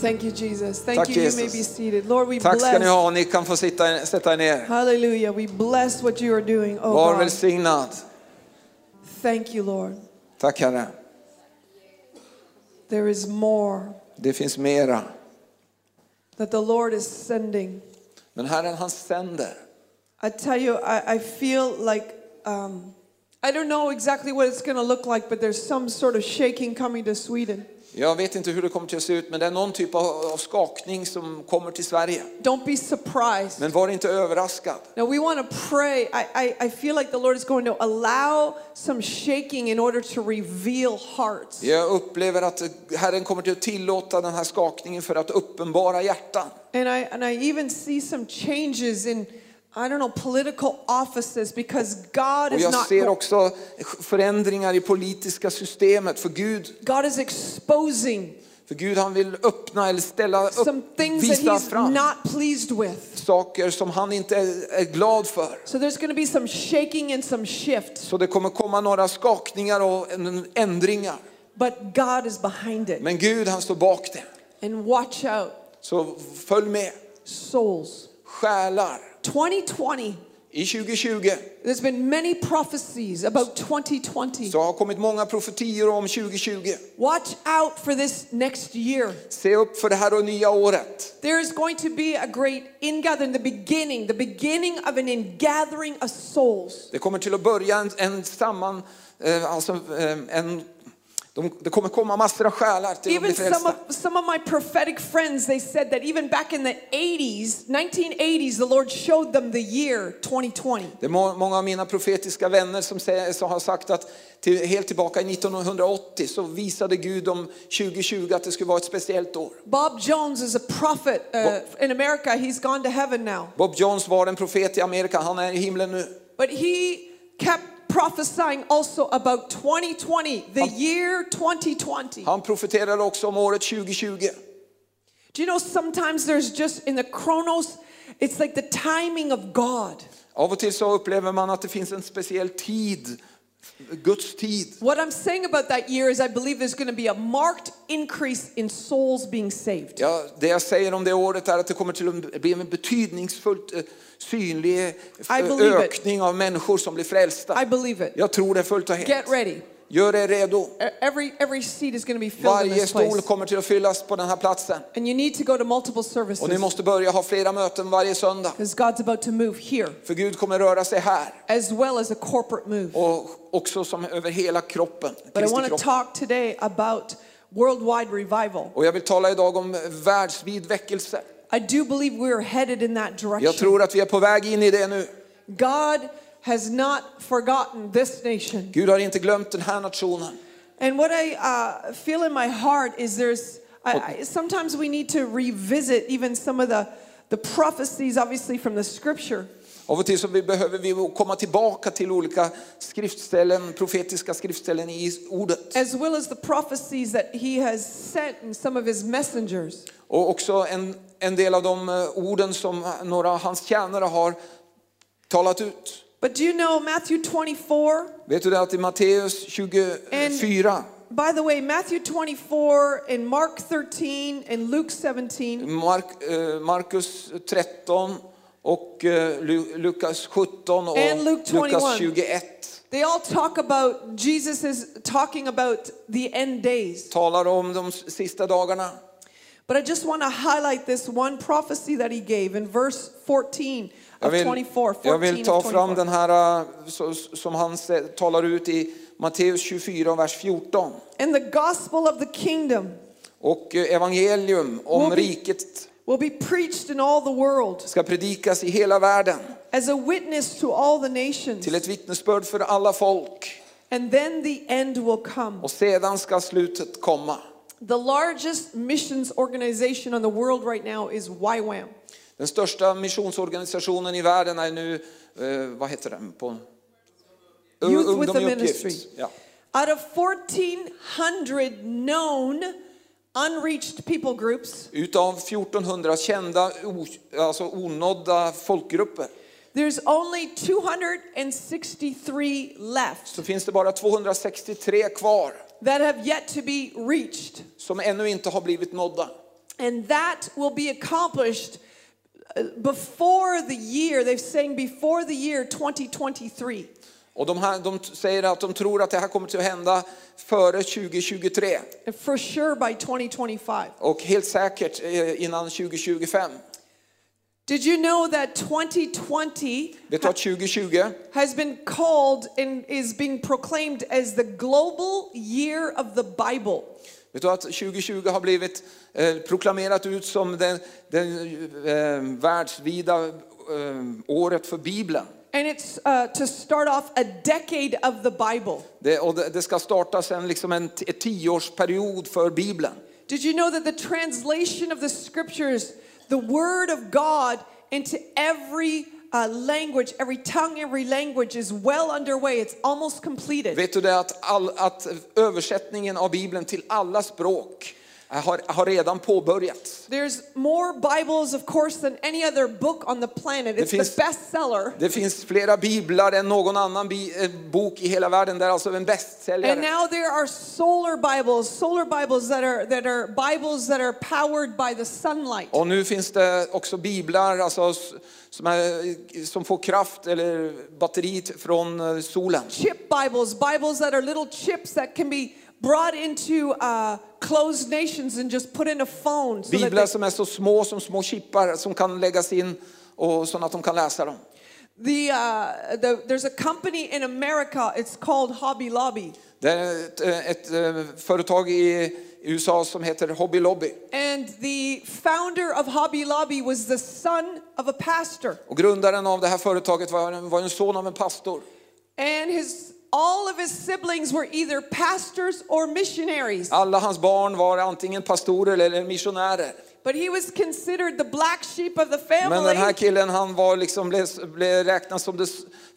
Thank you, Jesus. Thank Tack, you. You may be seated. Lord, we Tack ska ni bless. ha, ni kan få sitta, sätta er ner. Hallelujah. We bless what you are doing, oh Var God. välsignad. Thank you, Lord. Tack Herre. There is more Det finns mera. that the Lord is sending. Men Herren han sänder. I tell you, I, I feel like, um, I don't know exactly what it's going to look like, but there's some sort of shaking coming to Sweden. Jag vet inte hur det kommer att se ut men det är någon typ av, skakning som kommer till Sverige. Don't be surprised. Men var inte överraskad. Now we want to pray. I, I, I feel like the Lord is going to allow some shaking in order to reveal hearts. Jag upplever att Herren kommer att tillåta den här skakningen för att uppenbara hjärtan. And I, and I even see some changes in, I don't know, political offices because God Och is jag not, ser också förändringar i politiska systemet för Gud. God is exposing För Gud han vill öppna eller ställa some upp, things that visa he's fram not pleased with. saker som han inte är, är glad för. So there's going to be some shaking and some shift, Så det kommer komma några skakningar och en- ändringar. but God is behind it. Men Gud han står bak det. And watch out, Så följ med. souls. Själar. 2020, I 2020 there's been many prophecies about 2020. så har kommit många profetior om 2020. Watch out for this next year. Se upp för det här och nya året. There is going to be a great ingathering, the beginning, the beginning of an ingathering of souls. Det kommer till att börja en, en samman, eh, alltså eh, en, de, det kommer komma massor av själar till att bli Even some of, some of my prophetic friends, they said that even back in the 80s, 1980s, the Lord showed them the year 2020. Det är må- många av mina profetiska vänner som, säger, som har sagt att till, helt tillbaka i 1980 så visade Gud om 2020 att det skulle vara ett speciellt år. Bob Jones is a prophet uh, in America. He's gone to heaven now. Bob Jones var en profet i Amerika, han är i himlen nu. But he kept prophesying also about 2020, the year 2020. Han profeterade också om året 2020. Do you know sometimes there's just in the chronos, it's like the timing of God. Av och till så upplever man att det finns en speciell tid, Guds tid. What I'm saying about that year is I believe there's going to be a marked increase in souls being saved. Ja, det jag säger om det året är att det kommer till att bli en betydningsfullt eh, synlig eh, I believe it. ökning av människor som blir frälsta. I believe it. Jag tror det fullt och helt. Get ready. Gör er redo. E- Every, every seat is going to be filled in Varje this stol place. kommer till att fyllas på den här platsen. And you need to go to multiple Och ni services måste börja ha flera möten varje söndag. because God's about to move here För Gud kommer röra sig här. as well as a corporate move. Och också som över hela kroppen. But I want to talk today about worldwide revival. Och jag vill tala idag om världsvid väckelse. I do believe we're headed in that Jag direction. tror att vi är på väg in i det nu. God has not forgotten this nation. Gud har inte glömt den här nationen. And what I uh, feel in my heart is there's, I, I, sometimes we need to revisit even some of the, the prophecies, obviously from the scripture. Av och till så behöver vi komma tillbaka till olika skriftställen, profetiska skriftställen i ordet. as well as the prophecies that he has sent in some of his messengers. Och också en, en del av de eh, orden som några av hans tjänare har talat ut. But do you know Matthew 24? Vet du det att i Matteus 24, and By the way, Matthew 24 and Mark 13 and Luke 17, Mark, eh, Markus 13 och Lu- Lukas 17 och And Luke 21. Lukas 21 they all talk about Jesus is talking about the end days. talar om de sista dagarna. But I just want to highlight this one prophecy that he gave in verse 14 Jag vill, 24. 14 jag vill ta fram 24. den här så- som han talar ut i Matteus 24, vers 14. And the gospel of the kingdom Och eh, evangelium om Will be- riket will be preached in all the world ska predikas i hela världen as a witness to all the nations. till ett vittnesbörd för alla folk. And then the end will come. Och sedan ska slutet komma. The largest missions organization on the world right now is YWAM. Den största missionsorganisationen i världen är nu, eh, vad heter den? På, Youth Ungdom with a. Ministry. Ja. Out of 1,400 known unreached people groups, Utav 1400 kända, alltså onådda folkgrupper, there's only 263 left så finns det bara 263 kvar that have yet to be reached. som ännu inte har blivit nådda. And that will be accomplished before the year, they're saying before the year 2023. Och de, här, de säger att de tror att det här kommer att hända före 2023 And for sure by 2025. och helt säkert eh, innan 2025. Did you know that 2020 Vet du att 2020 has been called and is being proclaimed as the global year of the Bible? Vet du att 2020 har blivit eh, proklamerat ut som den, den eh, världsvida eh, året för Bibeln. And it's uh, to start off a decade of the Bible. Det, och det, det ska startas en, liksom en, ett tioårsperiod för Bibeln. Did you know that the translation of the scriptures, the word of God, into every uh, language, every tongue, every language is well underway? It's almost completed. Vet du det att, all, att översättningen av Bibeln till alla språk har, har redan påbörjats. There's more Bibles, of course, than any other book on the planet. It's finns- the bestseller. Det finns flera biblar än någon annan bi, eh, bok i hela världen. Det är alltså en And bästsäljare. now there are solar Bibles, solar Bibles that are that are Bibles that are powered by the sunlight. Och nu finns det också biblar alltså, som, är, som får kraft eller batteriet från eh, solen. Chip Bibles, Bibles that are little chips that can be brought into uh, closed nations and just put in a phone. So Biblar som är så små som små chippar som kan läggas in och så att de kan läsa dem. the, uh, the, there's a company in America, it's called Hobby Lobby. Det är ett, eh, ett eh, företag i USA som heter Hobby Lobby. And the founder of Hobby Lobby was the son of a pastor. Och grundaren av det här företaget var var en son av en pastor. And his all of his siblings were either pastors or missionaries. Alla hans barn var antingen pastorer eller missionärer. But he was considered the black sheep of the family. Men den här killen han var liksom, blev, blev räknad som det,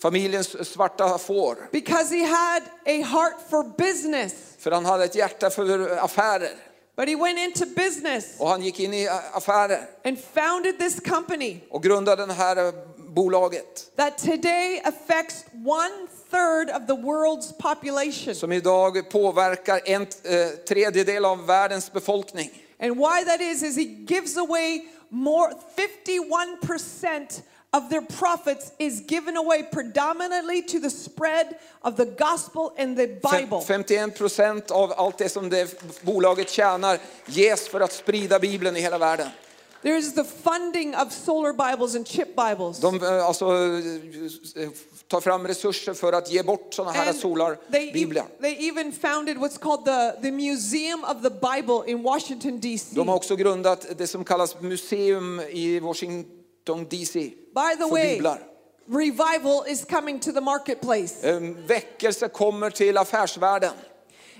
familjens svarta får. because he had a heart for business. För han hade ett hjärta för affärer. But he went into business Och han gick in i affärer and founded this company och grundade det här eh, bolaget. that today affects one third of the world's population. Som idag påverkar en eh, tredjedel av världens befolkning. And why that is, is he gives away more, 51% of their profits is given away predominantly to the spread of the gospel and the Bible. 51% av allt det som det bolaget tjänar ges för att sprida Bibeln i hela världen. There's the funding of solar Bibles and chip Bibles. De eh, alltså, tar fram resurser för att ge bort sådana här And they, solarbiblar. e- they even founded what's called the, the Museum of the Bible in Washington, D.C. De har också grundat det som kallas museum i Washington DC By the för way, biblar. revival is coming to the marketplace. Eh, Väckelse kommer till affärsvärlden,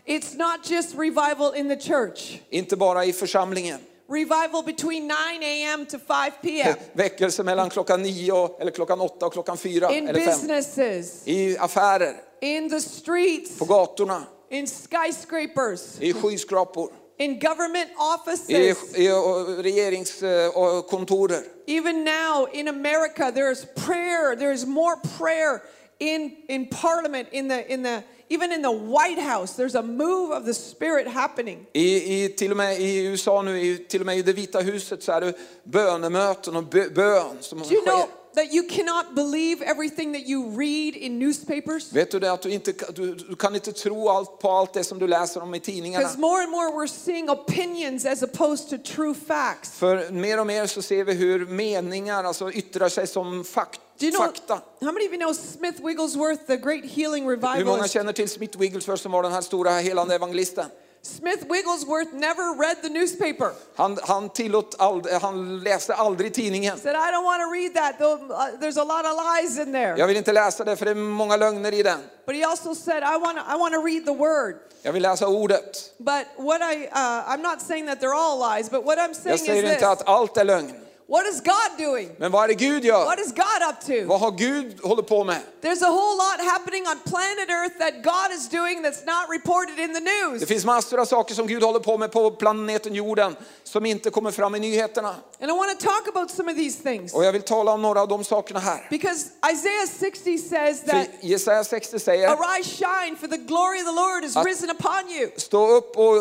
It's not just revival in the church. inte bara i församlingen. Revival between 9 a.m. to 5 p.m. Väckelse mellan klockan nio och, eller klockan åtta och klockan fyra in eller fem. businesses, I affärer, in the streets, på gatorna, in skyscrapers, i skyskrapor, in government i, offices. i eh, regeringskontorer. Eh, Even now in America, there's prayer. There's more prayer in, in parliament, in the, in the, even in the White House. There's a move of the Spirit happening. I, i, till och med i USA nu, i, till och med i det vita huset så är det bönemöten och bö, bön som Do you sker. know that you cannot believe everything that you read in newspapers? Vet du det att du inte du, du kan inte tro allt på allt det som du läser om i tidningarna. Because more and more we're seeing opinions as opposed to true facts. För mer och mer så ser vi hur meningar alltså yttrar sig som fak, Do you know, fakta. how many of you know Smith Wigglesworth, the great healing revivalist? Hur många känner till Smith Wigglesworth som var den här stora helande evangelisten? Smith Wigglesworth never read the newspaper. Han, han, tillåt ald, han läste aldrig tidningen. Said, I don't want to read that. though, uh, There's a lot of lies in there. Jag vill inte läsa det för det är många lögner i den. But he also said, I want to, I want to read the word. Jag vill läsa ordet. But what I, uh, I'm not saying that they're all lies, but what I'm saying Jag is säger this. att allt är lögn. What is God doing? Men vad är det Gud gör? What is God up to? Vad har Gud håller på med? There's a whole lot happening on planet Earth that God is doing that's not reported in the Det news. finns massor av saker som Gud håller på med på planeten jorden som inte kommer fram i nyheterna. And I want to talk about some of these things. Och jag vill tala om några av de sakerna här. Because Isaiah 60 says För that Jesaja 60 säger, arise, shine, for the glory of the Lord is risen upon you. stå upp och,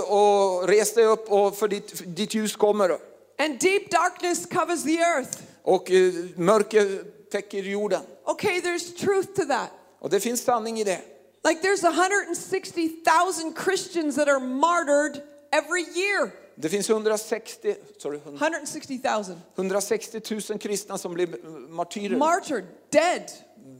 och res dig upp och för ditt, för ditt ljus kommer. And deep darkness covers the earth. Och eh, mörker täcker jorden. Okay, there's truth to that. Och det finns sanning i det. Like there's 160,000 Christians that are martyred every year. Det finns 160, sorry, 160,000 160 000 kristna som blir martyrer, martyred, dead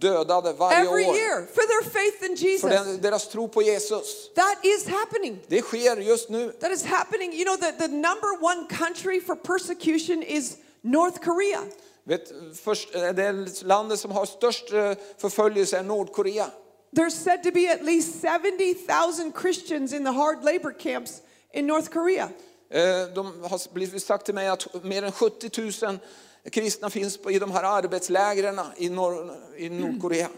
dödade varje every år. year for their faith in För Jesus. den, deras tro på Jesus. That is happening. Det sker just nu. That is happening. You know, the, the number one country for persecution is North Korea. Vet, först, eh, det landet som har störst eh, förföljelse är Nordkorea. There's said to be at least 70,000 Christians in the hard labor camps in North Korea. Eh, De har blivit sagt till mig att mer än 70 000 kristna finns i de här arbetslägren i, norr, i Nordkorea.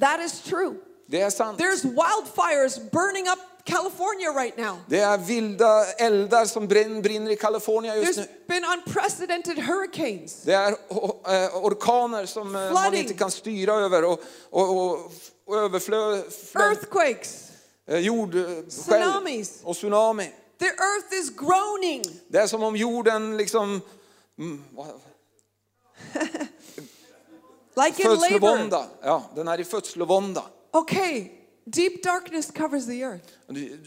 That is true. Det är sant. There's wildfires burning up California right now. Det är vilda eldar som brinn- brinner i Kalifornien just There's nu. been unprecedented hurricanes. Det är eh, orkaner som eh, man Flooding. inte kan styra över och, och, och, och överflöd, Earthquakes. eh, jord, eh, Tsunamis. och tsunami. The earth is groaning. Det är som om jorden liksom mm, vad- Like in labor. Ja, den är i födslovånda. Okay, deep darkness covers the earth.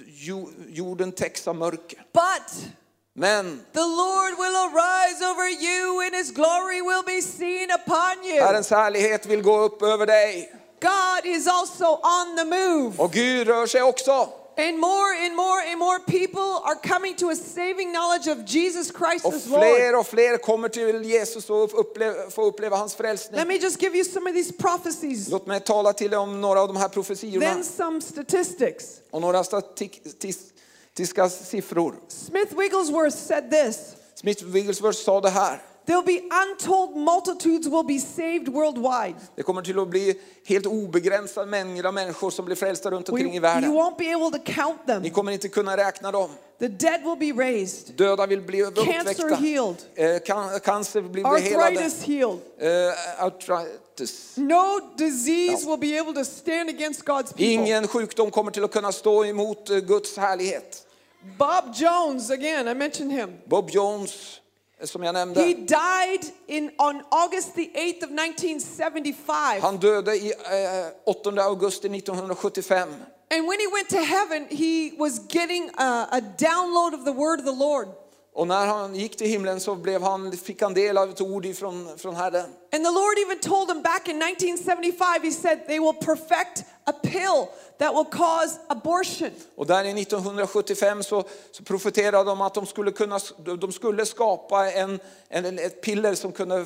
Jo- Jorden täcks av mörker. But Men the Lord will arise over you and his glory will be seen upon you. Herrens härlighet vill gå upp över dig. God is also on the move. Och Gud rör sig också. And more and more and more people are coming to a saving knowledge of Jesus Christ Och as Lord. fler och fler kommer till Jesus och uppleva, få uppleva hans frälsning. Let me just give you some of these prophecies, Låt mig tala till dig om några av de här profetiorna then some statistics. och några statistiska siffror. Smith Wigglesworth said this Smith Wigglesworth sa det här. There'll be untold multitudes will be saved worldwide. Det kommer till att bli helt obegränsad mängd av människor som blir frälsta runt omkring i you världen. won't be able to count them. Ni kommer inte kunna räkna dem. The dead will be raised, Döda vill bli cancer uppväckta. healed, Eh, can, cancer blir bli helade. arthritis healed. Eh, arthritis. No disease will be able to stand against God's people. Ingen sjukdom kommer till att kunna stå emot eh, Guds härlighet. Bob Jones, again, I mentioned him. Bob Jones, eh, som jag He died in, on August the 8th of 1975. han döde i eh, 8 augusti 1975. And when he went to heaven, he was getting a, a download of the word of the Lord. Och när han gick till himlen så blev han, fick han del av ett ord ifrån, från Herren. And the Lord even told him back in 1975, he said, they will perfect a pill that will cause abortion. Och där i 1975 så, så profeterade de att de skulle, kunna, de skulle skapa en, en, ett piller som kunde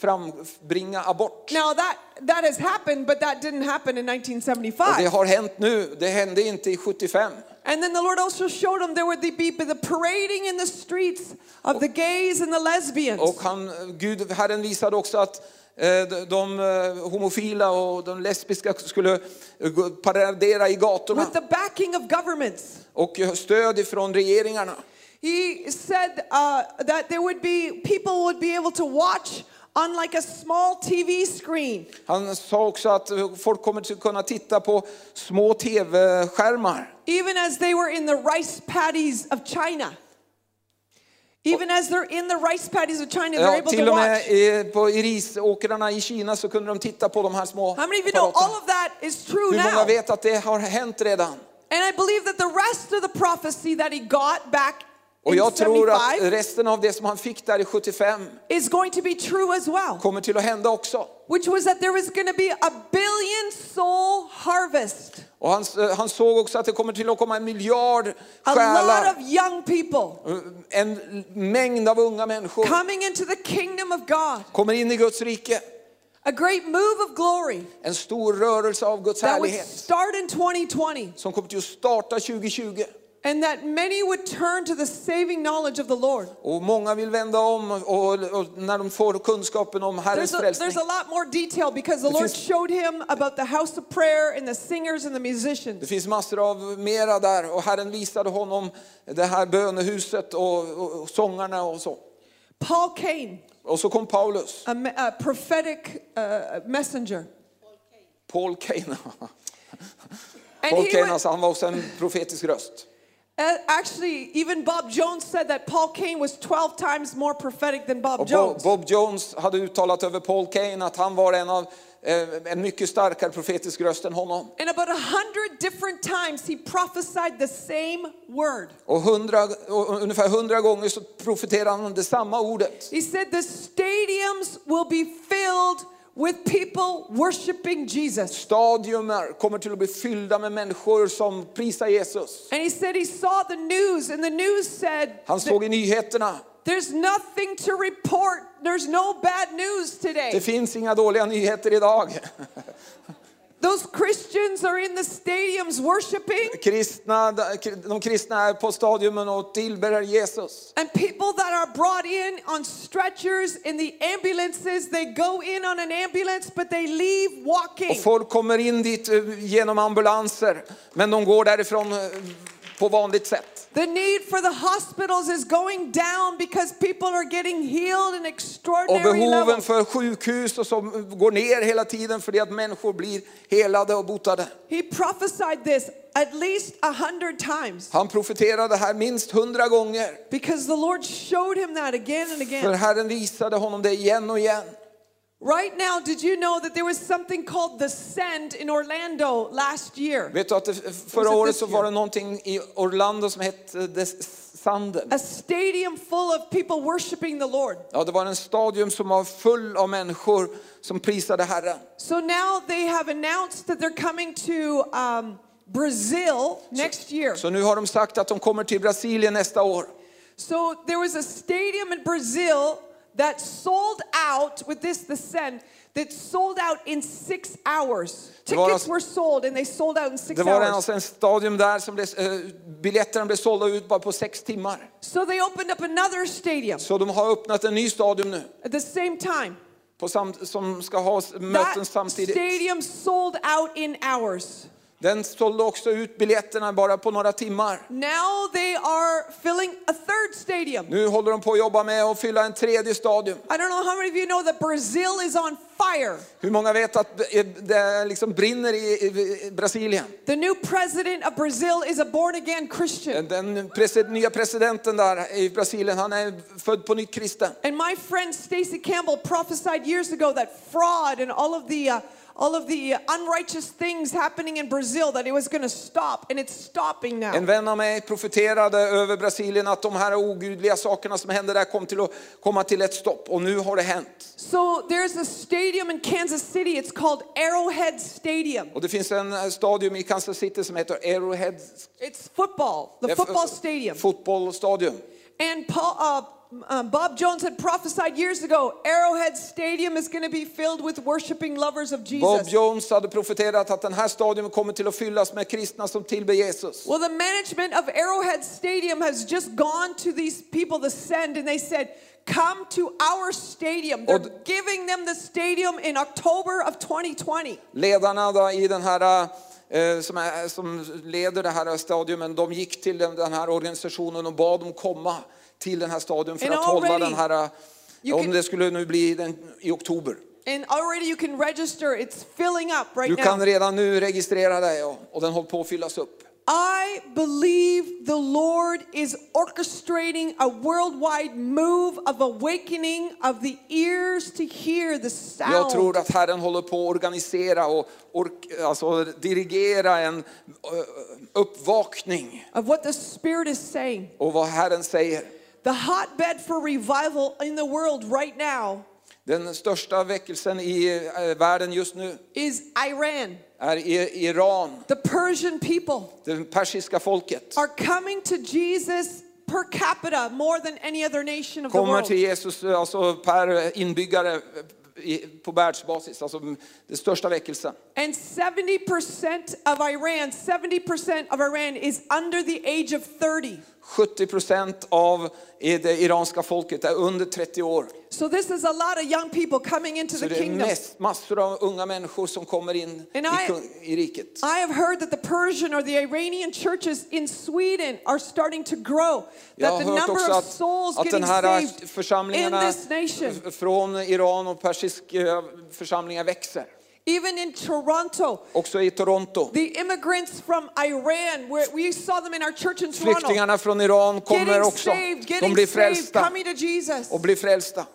frambringa abort. Now that, that has happened, but that didn't happen in Och det 1975. har hänt nu, det hände inte i 75. And then the Lord also showed him there would be the parading in the streets of the gays and the lesbians. Och han, Gud, Herren visade också att eh, de, eh, homofila och de lesbiska skulle eh, paradera i gatorna with the backing of governments. och stöd ifrån regeringarna. He said uh, that there would be people would be able to watch on like a small TV screen. Han sa också att folk kommer att kunna titta på små tv-skärmar. Even as they were in the rice paddies of China. Even as they're in the rice paddies of China, they're able till to och watch. med i, på, i risåkrarna i Kina så kunde de titta på de här små How many of you know all of that is true Hur många now? vet att det har hänt redan? And I believe that the rest of the prophecy that he got back Och jag tror att 75 resten av det som han fick där i 75 is going to be true as well. kommer till att hända också. Which was that there was going to be a billion soul harvest. Och han, han såg också att det kommer till att komma en miljard A lot själar. of young people En mängd av unga människor coming into the kingdom of God. kommer in i Guds rike. A great move of glory En stor rörelse av Guds that would härlighet start in 2020. som kommer till att starta 2020. And that many would turn to the saving knowledge of the Lord. Och många vill vända om och, och när de får kunskapen om Herrens There's a, frälsning. there's a lot more detail because the Det Lord finns- showed him about the house of prayer and the singers and the musicians. Det finns massor av mera där och Herren visade honom det här bönehuset och, och, och sångarna och så. Paul Cain, Och så kom Paulus, a, a prophetic uh, messenger. Paul. And Paul he Kane would- alltså, han var också en profetisk röst. Actually, even Bob Jones said that Paul Cain was 12 times more prophetic than Bob Jones. Bob Jones hade uttalat över Paul Kane att han var en av eh, en mycket starkare profetisk röst än honom. And about a hundred different times he prophesied the same word. Och, hundra, och ungefär hundra gånger så profeterade han det samma ordet. He said the stadiums will be filled with people worshiping Jesus. Stadiumer kommer till att bli fyllda med människor som prisar Jesus. And he said he saw the news, and the news said Han såg i nyheterna, there's nothing to report. There's no bad news det today. finns inga dåliga nyheter idag. Those Christians are in the stadiums worshiping, Kristna, de kristna är på stadiumen och tillber Jesus. and people that are brought in on stretchers in the ambulances, they go in on an ambulance, but they leave walking. Och folk kommer in dit eh, genom ambulanser, men de går därifrån eh, på vanligt sätt. The need for the hospitals is going down because people are getting healed in Och extraordinary behoven levels. för sjukhus och som går ner hela tiden för det att människor blir helade och botade. He prophesied this at least a hundred times Han profeterade här minst hundra gånger. because the Lord showed him that again and För again. Herren visade honom det igen och igen. Right now, did you know that there was something called the Send in Orlando last year? Vet du att det, förra året så var det någonting i Orlando som hette The Sanden. A stadium full of people worshiping the Lord. Ja, det var en stadium som var full av människor som prisade Herren. So now they have announced that they're coming to um, Brazil next year. Så nu har de sagt att de kommer till Brasilien nästa år. So there was a stadium in Brazil that sold out with this the send that sold out in six hours. Tickets were sold and they sold out in six Det var en, hours. alltså en stadium där som blev, eh, biljetterna blev sålda ut bara på sex timmar. So they opened up another stadium Så de har öppnat en ny stadium nu at the same time. på sam, som ska ha s- That samtidigt. stadium sold out in hours. Den sålde också ut biljetterna bara på några timmar. Now they are filling a third stadium. Nu håller de på att jobba med att fylla en tredje stadium. I don't know how many of you know that Brazil is on fire. Hur många vet att det- liksom brinner i Brasilien? The new president of Brazil is a born again Christian. Den nya presidenten där i Brasilien, han är född på nytt kristen. And my friend Stacy Campbell prophesied years ago that fraud and all of the uh, all of the unrighteous things happening in Brazil that it was going to stop and it's stopping now. En vän av mig profeterade över Brasilien att de här ogudliga sakerna som hände där kom till att komma till ett stopp och nu har det hänt. So there's a stadium in Kansas City. It's called Arrowhead Stadium. Och det finns en eh, stadium i Kansas City som heter Arrowhead It's football, the football stadium. fotbollsstadium. And Paul, uh, uh, Bob Jones had prophesied years ago Arrowhead Stadium is going to be filled with worshiping lovers of Bob Jesus. Jones hade profeterat att den här stadion kommer till att fyllas med kristna som tillber Jesus. Well, the management of Arrowhead Stadium has just gone to these people, the send, and they said, Come to our stadium. They're giving them the stadium in October of 2020. Ledarna då i den här eh, som, är, som leder det här stadiumen, de gick till den, den här organisationen och bad dem komma till den här stadion för And att hålla den här, you om can- det skulle nu bli den, i oktober. And already you can register, it's filling up right Du kan now. redan nu registrera dig och, och den håller på att fyllas upp. I believe the Lord is orchestrating a worldwide move of awakening of the ears to hear the Jag tror sound. att Herren håller på att organisera och ork, alltså dirigera en eh, uppvakning Of what the Spirit is saying. och vad Herren säger. The hotbed for revival in the world right now Den största väckelsen i eh, världen just nu is Iran. är Iran, The Persian people det persiska folket. are coming to Jesus per capita more than any other nation of the Kommer world. till Jesus eh, alltså per eh, inbyggare eh, på världsbasis, alltså mm, den största väckelsen. And 70% of Iran, 70% of Iran is under the age of 30. 70 procent av det iranska folket är under 30 år. So this is a lot of young people coming into Så the det är kingdom. mest, massor av unga människor som kommer in i, I- i riket. I have heard that the Persian or the Iranian churches in Sweden are starting to grow. Jag That the number också of att, souls att getting här saved in this nation. från Iran och persiska församlingar växer. Even in Toronto, Också i Toronto. the immigrants from Iran, where we saw them in our church in Toronto, Flyktingarna från Iran kommer getting också. saved, De getting blir saved, frälsta coming to Jesus. och blir frälsta.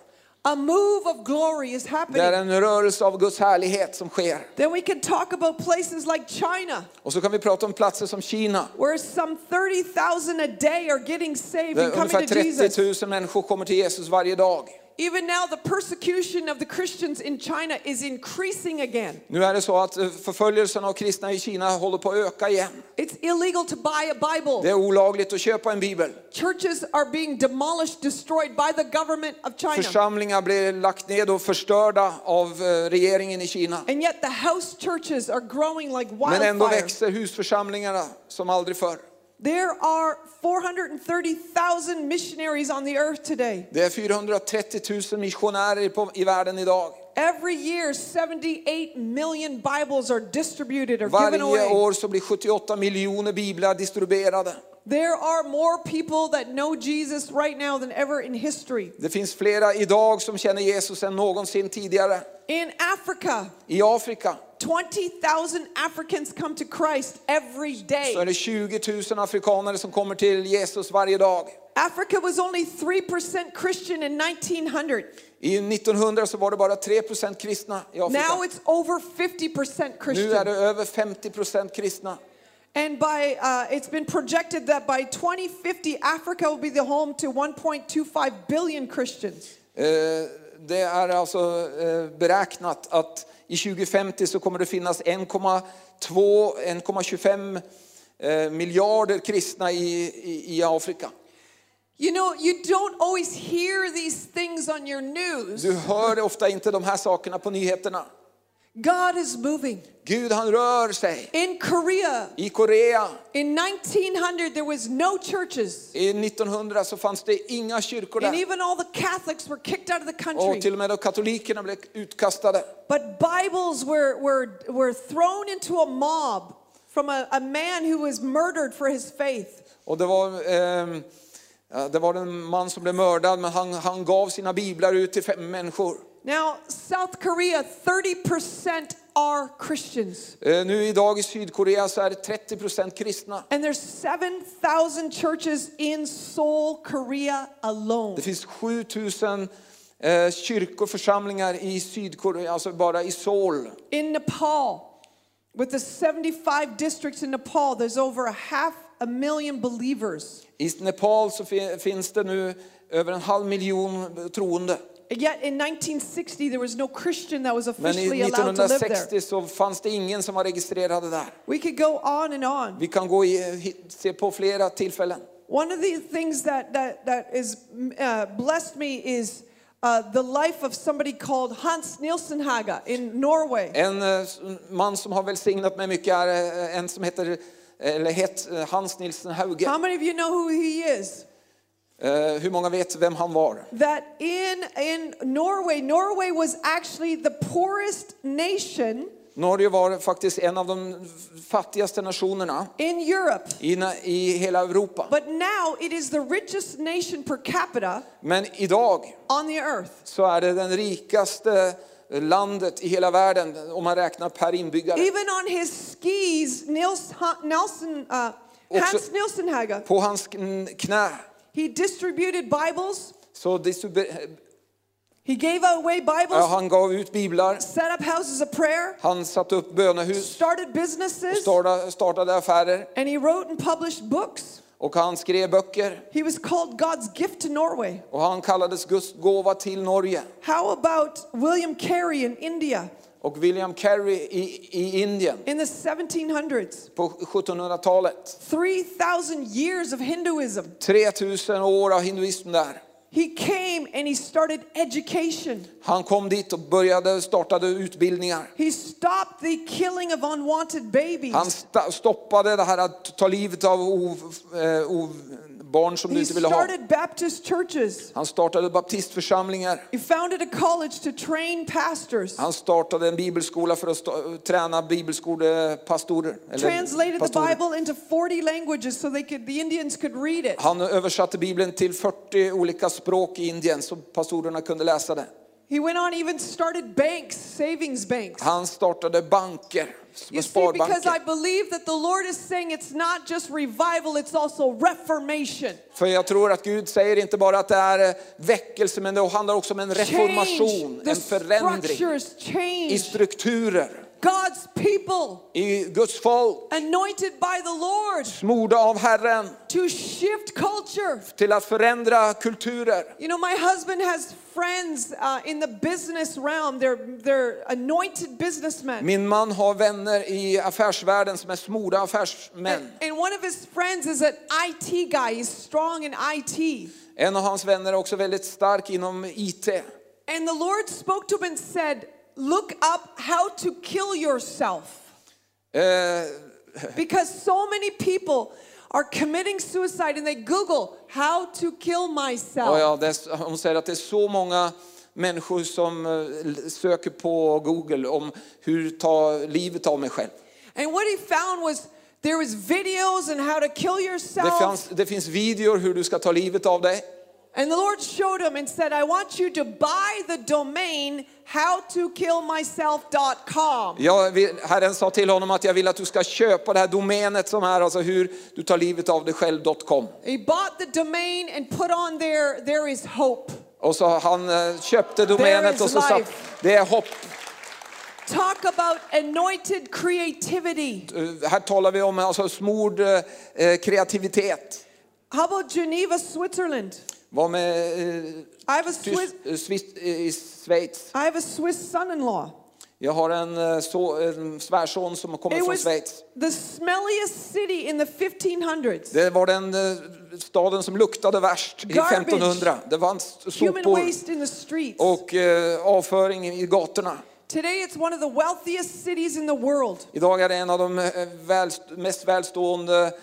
A move of glory is Det är happening. en rörelse av Guds härlighet som sker. Then we can talk about places like China, Och så kan vi prata om platser som Kina. where some 30,000 a day are getting saved Där and coming ungefär to 30 Jesus. 000 människor kommer till Jesus varje dag. Even now, the persecution of the Christians in China is increasing again. Nu är det så att eh, förföljelsen av kristna i Kina håller på att öka igen. It's illegal to buy a Det Bible. är olagligt att köpa en bibel. Churches are being demolished, destroyed by the government of China. Församlingar blir lagt ned och förstörda av eh, regeringen i Kina. And yet the house churches are growing like Men ändå wildfire. växer husförsamlingarna som aldrig förr. There are 430,000 missionaries on the earth today. Det är 430 000 missionärer på, i världen idag. Every year, 78 million Bibles are distributed or given Varje away. år så blir 78 miljoner biblar distribuerade. There are more people that know Jesus right now than ever in history. Det finns flera idag som känner Jesus än någonsin tidigare. In Africa, I Afrika 20,000 Africans come to Christ every så är day. det 20 000 afrikaner som kommer till Jesus varje dag. Africa was only 3% Christian in 1900. I 1900 så var det bara 3 kristna i Now Afrika. it's over 50% Nu är Christian. det över 50 kristna. And by uh, it's been projected that by 2050 Africa will be the home to 1.25 billion Christians. Eh, Det är alltså eh, beräknat att i 2050 så kommer det finnas 1,2-1,25 eh, miljarder kristna i, i, i Afrika. You know, you don't always hear these things on your news. Du hör ofta inte de här sakerna på nyheterna. God is moving. Gud han rör sig. In Korea, I Korea in 1900, there was no churches. i 1900 så fanns det inga kyrkor And där. even all the Catholics were kicked out of the Och country. till och med katolikerna blev utkastade. But Bibles were, were, were thrown into a mob from a, a man who was murdered for his faith. Och det var, ja, det var en man som blev mördad men han, han gav sina biblar ut till fem människor. Now, South Korea, 30% are Christians. Eh, Nu idag i Sydkorea så är det 30 kristna. And there's 7,000 churches in Seoul, Korea alone. Det finns 7000 eh, kyrkor, församlingar i Sydkorea, alltså bara i Seoul. In Nepal, with the 75 districts in Nepal, there's over a half a million believers. I Nepal så fi- finns det nu över en halv miljon troende. Yet in 1960, there was no Christian that was Men i officially allowed to live there. 1960 så fanns det ingen som var registrerade där. We could go on and on. Vi kan gå i, se på flera tillfällen. One of the things that, that, that is uh, blessed me is uh, the life of somebody called Hans Nielsen Haga in Norway. En eh, man som har välsignat mig mycket är eh, en som heter eller het, eh, Hans Nilsen Hauge. How many of you know who he is? Eh, Hur många vet vem han var? That in, in Norway, Norway was actually the poorest nation Norge var faktiskt en av de fattigaste nationerna in Europe. i, i hela Europa. But now it is the richest nation per capita Men idag on the earth. så är det den rikaste landet i hela världen om man räknar per inbyggare. Even on his skis, Nils, Nelson, uh, Hans Nielsen Haga, På hans kn- knä he distributed Bibles. så distribu- eh, He gave away Bibles, han gav ut biblar, set up houses of prayer, han satte upp bönehus, started businesses, affärer and he wrote and published books. och han skrev böcker He was called God's gift to Norway. och han kallades Guds gåva till Norge. How about William Carey in India Och William Carey i, i Indien in the 1700s? på 1700-talet. 3,000 years of Hinduism. 3000 år av hinduism där. He came and he started education. Han kom dit och började, startade utbildningar. He stopped the killing of unwanted babies. Han sta- stoppade det här att ta livet av o, eh, o, barn som du He inte ville ha. started Baptist churches. Han startade baptistförsamlingar. He founded a college to train pastors. Han startade en bibelskola för att träna bibelskolepastorer. Translated the. Bible into 40 languages so they could the Indians could read it. Han översatte Bibeln till 40 olika språk i Indien så pastorerna kunde läsa det. He went on even started banks, savings banks. Han startade banker, som You är see, because I believe that the Lord is saying it's not just revival, it's also reformation. För jag tror att Gud säger inte bara att det är eh, väckelse, men det handlar också om en reformation, en förändring i strukturer, God's people, i Guds folk, anointed by the Lord, smorda av Herren to shift culture. till att förändra kulturer. You know, my husband has friends uh, in the business realm. They're, they're anointed businessmen. Min man har vänner i affärsvärlden som är smorda affärsmän. And one of his friends is an IT guy. He's strong in IT. En av hans vänner är också väldigt stark inom IT. And the Lord spoke to him and said, Look up how to kill yourself. Eh, Because so many people are committing suicide and they Google how to kill myself. Ja, ja, det hon säger att det är så många människor som eh, söker på Google om hur ta livet av mig själv. And what he found was there was videos on how to kill Det, yourself. fanns, det finns videor hur du ska ta livet av dig. And the Lord showed him and said, I want you to buy the domain howtokillmyself.com. Vill, Herren sa till honom att jag vill att du ska köpa det här domänet som är alltså hur du tar livet av dig själv.com. He bought the domain and put on there, there is hope. Och så han eh, köpte domänet och så sa det är hopp. Talk about anointed creativity. Här talar vi om alltså smord eh, eh, kreativitet. How about Geneva, Switzerland? Var med eh, I Swiss, eh, Swiss, eh, i Schweiz. I have a Swiss son-in-law. Jag har en, eh, så, en svärson som kommer från Schweiz. the smelliest city in the 1500s. Det var den staden som luktade värst i Garbage. 1500. Det fanns Human sopor waste in the streets. och eh, avföring i gatorna. Today it's one of the wealthiest cities in the world. Idag är det en av de mest välstående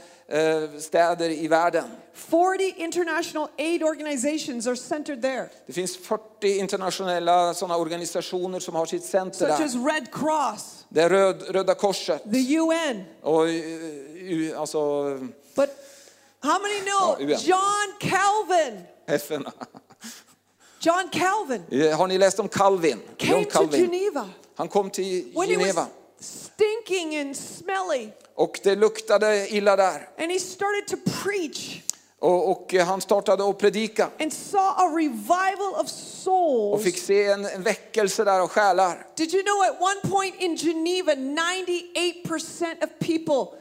städer i världen. 40 international aid organizations are centered there, Det finns 40 internationella sådana organisationer som har sitt center such där. as Red Cross, Det Röd, Röda Korset the UN. och eh, u- alltså But how many know Ja. John Calvin? FN. John Calvin Eh, Har ni läst om Calvin? came John to Calvin. Geneva Han kom till Geneva stinking and smelly, och det luktade illa där. and he started to preach Och, och han startade att predika och fick se en, en väckelse där av själar. Did you know at one point in Geneva, 98% of people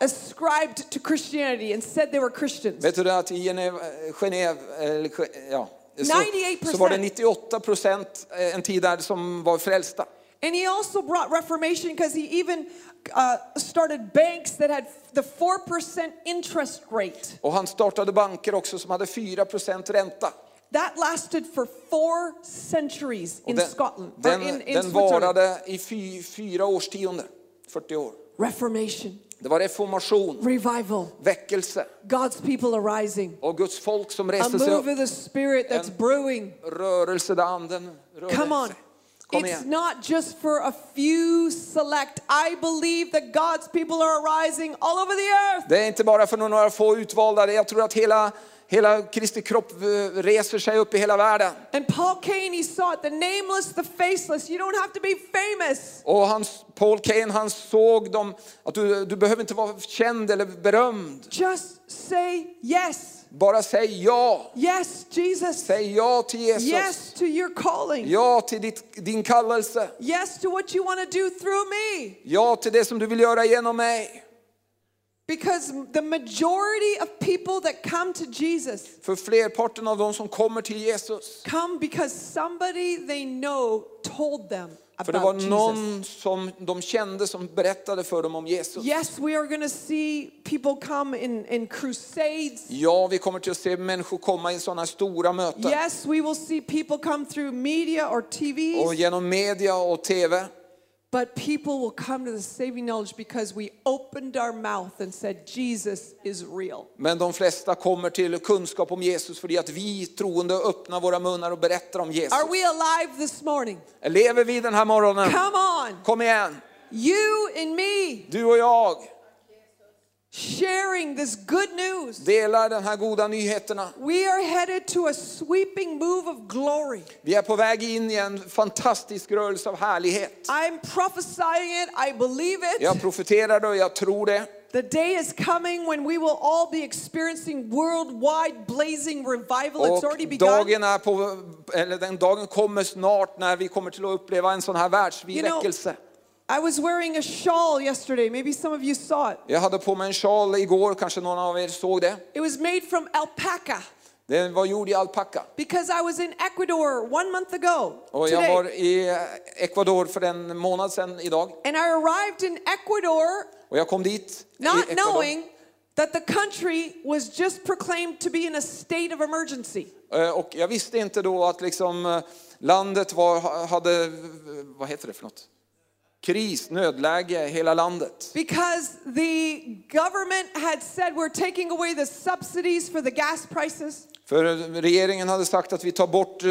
ascribed to Christianity and said they were Christians? Vet du att i Genève, Genève eller, Ge- ja, så, 98%. så var det 98 procent en tid där som var frälsta. And he also brought reformation because he even uh, started banks that had the 4% interest rate. Och han startade banker också som hade 4 procent ränta. That lasted for four centuries in den, Scotland, den, in, in den varade i fy, fyra årtionden, 40 år. Reformation, Det var reformation, revival, väckelse God's people arising, och Guds folk som a reste sig move upp. of the Spirit that's brewing. Rörelse där anden rörde Come on. sig. Kom It's igen. not just for a few select. I believe that God's people are arising all over the earth. Det är inte bara för några få utvalda. Jag tror att hela, hela Kristi kropp eh, reser sig upp i hela världen. And Paul Cain, he saw it the nameless, the faceless. You don't have to be famous. Och hans, Paul Kane han såg dem, att du, du behöver inte vara känd eller berömd. Just say yes. Bara säg ja. Yes, Jesus. Säg ja till Jesus. Yes to your calling. Ja till ditt, din kallelse. Yes to what you want to do through me. Ja till det som du vill göra genom mig. Because the majority of people that come to Jesus För flerparten av de som kommer till Jesus come because somebody they know told them. För det var någon som de kände som berättade för dem om Jesus. Yes, we are going to see people come in, in crusades. Ja, vi kommer till att se människor komma i sådana stora möten. Yes, we will see people come through media or Och TVs. genom media och TV. But people will come to the saving knowledge because we opened our mouth and said, Jesus is real. Men de flesta kommer till kunskap om Jesus för att vi troende öppnar våra munnar och berättar om Jesus. Are we alive this morning? Lever vi den här morgonen? Come on. Kom igen, You and me du och jag sharing this good news. delar den här goda nyheterna. We are headed to a sweeping move of glory. Vi är på väg in i en fantastisk rörelse av härlighet. I'm prophesying it. I believe it. Jag profeterar det och jag tror det. The day is coming when we will all be experiencing worldwide blazing revival. It's already begun. dagen, är på, eller den dagen kommer snart när vi kommer till att uppleva en sån här världsvid You know- väckelse. I was wearing a shawl yesterday. Maybe some of you saw it. Jag hade på mig en sjal igår, kanske någon av er såg det. It was made from alpaca Den var gjord i alpacka. because I was in Ecuador one month ago Och jag today. var i Ecuador för en månad sedan idag. And I arrived in Ecuador Och jag kom dit not knowing that the country was just proclaimed to be in a state of emergency. Eh, Och jag visste inte då att liksom eh, landet var, hade, vad heter det för något? Kris, nödläge, hela landet. Because the government had said we're taking away the subsidies for the gas prices. För regeringen hade sagt att vi tar bort eh,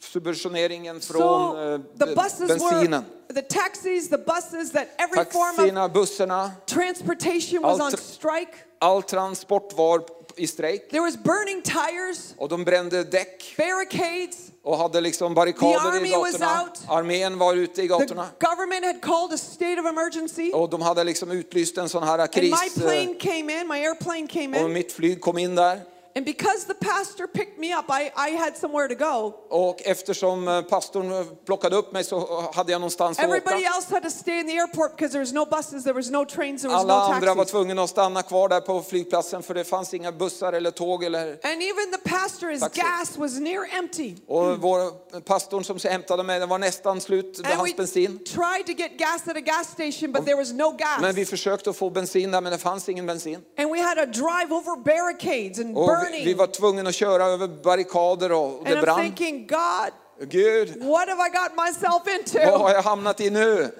subventioneringen från So eh, the buses bensinen. were, the taxis, the buses, that every form of bussarna, transportation was on strike. all transport var i strejk. There was burning tires, Och de brände däck barricades. och hade liksom The barrikader i gatorna. Armén var ute i The gatorna. government had called a state of emergency. Och de hade liksom utlyst en sån här And kris. my eh, plane came in, my airplane came Och in. mitt flyg kom in där. And because the pastor picked me up, I, I had somewhere to go. Och eftersom eh, pastorn eh, plockade upp mig så eh, hade jag någonstans att Everybody åka. else had to stay in the airport because there was no buses, there was no trains, there was Alla no andra var taxis. tvungna att stanna kvar där på flygplatsen för det fanns inga bussar eller tåg. Eller... And even the pastor, his Taxi. gas was near empty. Och vår eh, pastorn som hämtade mig, den var nästan slut, And hans we bensin. tried to get gas at a gas station, but there was no gas. Men vi försökte att få bensin där, men det fanns ingen bensin. And we had to drive over barricades and Och vi, vi var tvungna att köra över barrikader och And det I'm brann. thinking, God, Gud, what have I got myself vad into? har jag hamnat i nu?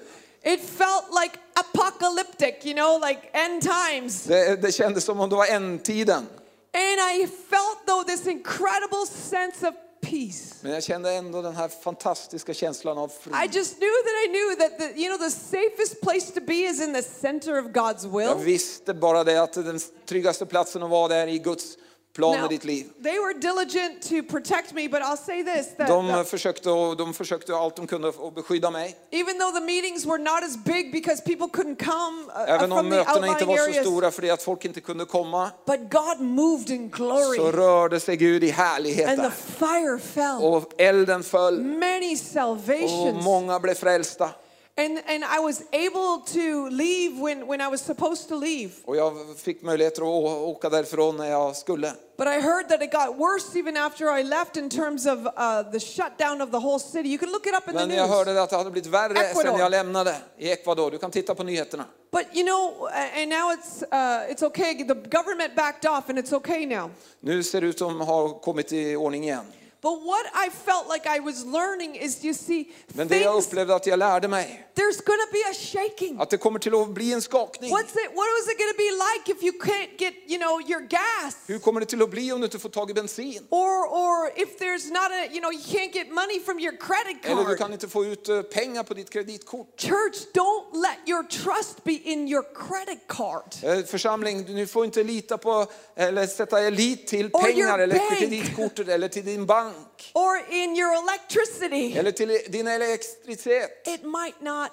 It felt like apocalyptic, you know, like end times. Det, det kändes som om det var ändtiden. And I felt, though, this incredible sense of peace. Men jag kände ändå den här fantastiska känslan av frid. I just knew that I knew that the, you know the safest place to be is in the center of God's Jag will. visste bara det att den tryggaste platsen att vara där i Guds plan med ditt liv. they were diligent to protect me, but I'll say this: that, De försökte, och- de försökte allt de kunde att beskydda mig. even though the meetings were not as big because people couldn't come uh, Även om from the mötena inte var så stora för det att folk inte kunde komma but God moved in glory, så rörde sig Gud i härlighet and the fire fell. Och elden föll Many och salvations, många blev frälsta. And and I was able to leave when when I was supposed to leave. Och jag fick möjligheter att åka därifrån när jag skulle. But I heard that it got worse even after I left in terms of uh, the shutdown of the whole city. You can look it up in the Men news. jag hörde att det hade blivit värre Ecuador. sen jag lämnade i Ecuador. Du kan titta på nyheterna. But you know, and now it's uh, it's okay. The government backed off, and it's okay now. Nu ser det ut som har kommit i ordning igen. But what I felt like I was learning is, you see, Men det jag upplevde att jag lärde mig, there's to be a shaking. att det kommer till att bli en skakning. What's it? What is it to be like if you can't get, you know, your gas? Hur kommer det till att bli om du inte får tag i bensin? Or, or if there's not a, you know, you can't get money from your credit Eller du card. kan inte få ut eh, pengar på ditt kreditkort. Church, don't let your trust be in your credit card. Eh, Församling, ni får inte lita på eller sätta er lit till pengar eller kreditkortet eller till din bank Or in your electricity. eller till din elektricitet. It might not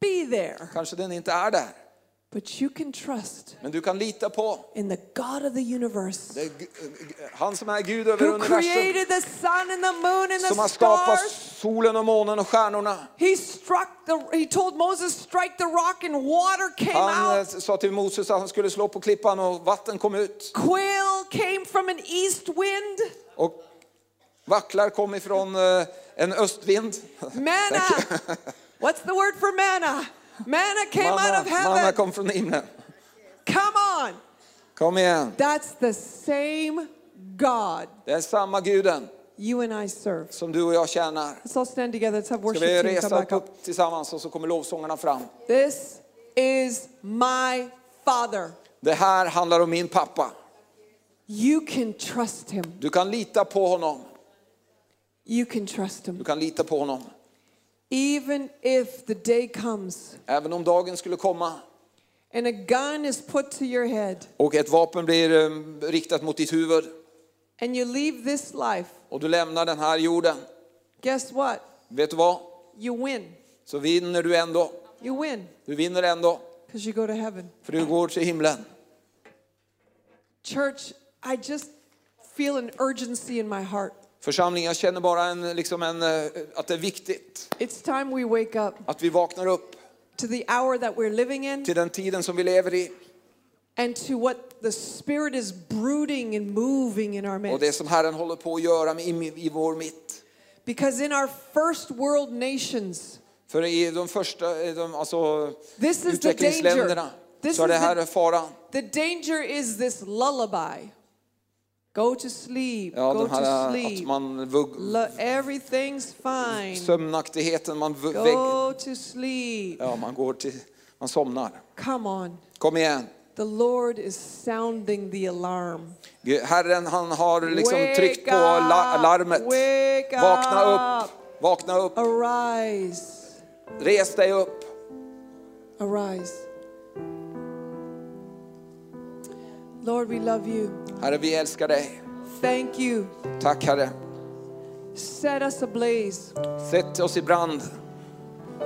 be there, Kanske den inte är där. but you can trust Men du kan lita på in the God of the universe det han som är Gud över who universum. created the sun and the moon and Som the har skapat stars. solen och månen och stjärnorna. He struck the, he told Moses, strike the rock and water came Han eh, out. sa till Moses att han skulle slå på klippan och vatten kom ut. Quail came from an east wind. Och vacklar kom ifrån eh, En östvind. Manna. What's the word for manna? Manna came out Manna, of manna heaven. kom från himlen. Come on. Kom igen. That's the same God Det är samma guden you and I serve. som du och jag tjänar. Let's all stand together. Let's have Ska worship vi team come resa upp, up. tillsammans och så kommer lovsångarna fram. This is my father. Det här handlar om min pappa. You can trust him. Du kan lita på honom. You can trust Du him. kan lita på honom. Even if the day comes Även om dagen skulle komma and a gun is put to your head och ett vapen blir eh, riktat mot ditt huvud and you leave this life, och du lämnar den här jorden. guess what? Vet du vad? You win. Så vinner du ändå. You win Du vinner ändå. you go to heaven. För du går till himlen. Church, I just feel an urgency in my heart. Församlingen, jag känner bara en, liksom en, eh, att det är viktigt It's time we wake up att vi vaknar upp to the hour that we're living in till den tiden som vi lever i and to what the Spirit is brooding and moving in our och midst. det som Herren håller på att göra i, i vår mitt. Because in our first world nations, För i de första, de, alltså utvecklingsländerna så är det här faran. the danger is this lullaby. Go to sleep, Ja, go de to här att sleep. man vugg, everything's fine. sömnaktigheten, man Go to sleep. ja, man går till, man somnar. Come on. Kom igen. The Lord is sounding the alarm. Herren han har liksom Wake tryckt på larmet. Wake Vakna up. upp, vakna upp, Arise. res dig upp. Arise. Lord, we love you. Herre, vi älskar dig. Thank you. Tack Herre. Set us ablaze. Sätt oss i brand.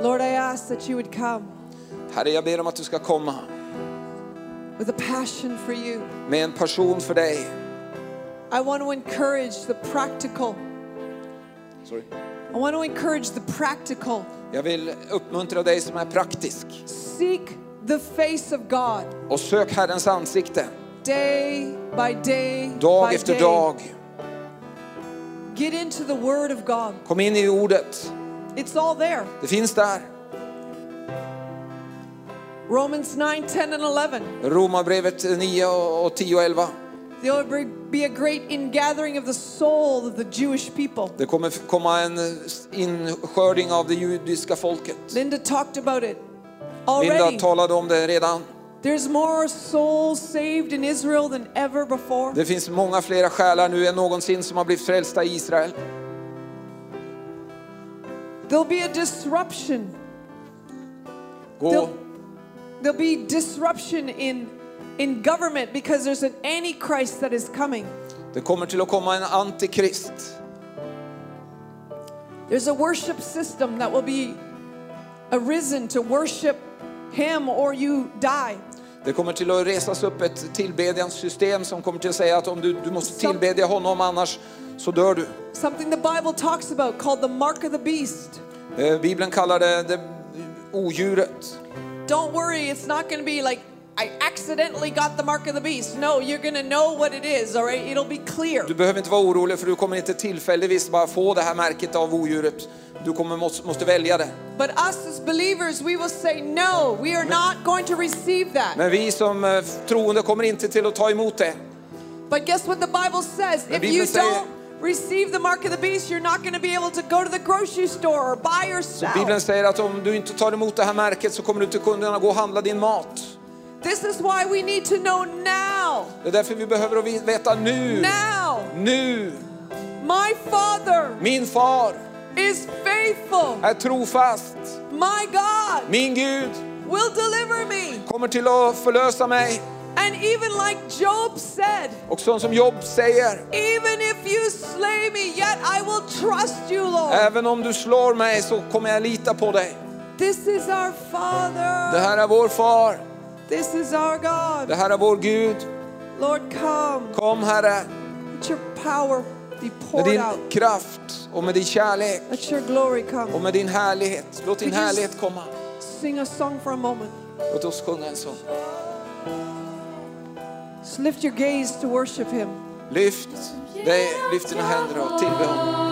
Lord, I ask that you would come Herre, jag ber om att du ska komma with a passion for you. med en passion för dig. I want to encourage the practical. Sorry. I want to encourage the practical. Jag vill uppmuntra dig som är praktisk. Seek the face of God Och sök Herrens ansikte day by day dag by efter day. dag. Get into the Word of God. Kom in i ordet. It's all there. Det finns där. Romans 9, 10, and 11. Romarbrevet 9 och 10 och 11. There will be a great ingathering of the soul of the Jewish people. Det kommer komma en inskörding av det judiska folket. Linda talked about it Linda already. talade om det redan. There's more souls saved in Israel than ever before. Det finns många flera själar nu än någonsin som har blivit frälsta i Israel. There'll be a disruption. Gå, There'll, there'll be disruption in, in government because there's an antichrist that is coming. det kommer till att komma en antikrist. There's a worship system that will be arisen to worship him or you die. Det kommer till att resas upp ett tillbedjanssystem som kommer till att säga att om du, du måste tillbedja honom annars så dör du. Something the Bible talks about called the mark of the beast. Eh, Bibeln kallar det, det odjuret. Don't worry, it's not going to be like I accidentally got the mark of the beast. No, you're to know what it is, all right? It'll be clear. Du behöver inte vara orolig för du kommer inte tillfälligtvis bara få det här märket av odjuret. Du kommer måste, måste välja det. But us as believers, we will say no, we are not going to receive that. Men vi som eh, troende kommer inte till att ta emot det. But guess what the Bible says? If you don't receive the mark of the beast, you're not going to be able to go to the grocery store or buy yourself. Bibeln säger att om du inte tar emot det här märket så kommer du inte kunna gå och handla din mat. This is why we need to know now. Det är därför vi behöver veta nu. Now, Nu! my Father Min far is faithful. är trofast. My God Min Gud will deliver me. kommer till att förlösa mig. And even like Job said, Och sånt som Jobb säger, even if you slay me, yet I will trust you, Lord. även om du slår mig så kommer jag lita på dig. This is our Det Father. här är vår far. This is our Det God. här är vår Gud. Lord, come. Kom Herre Let your power be med poured din out. kraft och med din kärlek Let your glory come. och med din härlighet. Låt din Could härlighet komma. Sing a song for a moment. Låt oss sjunga en sång. Lift your gaze to worship Him. Lyft dig, lyft dina händer och tillbe honom.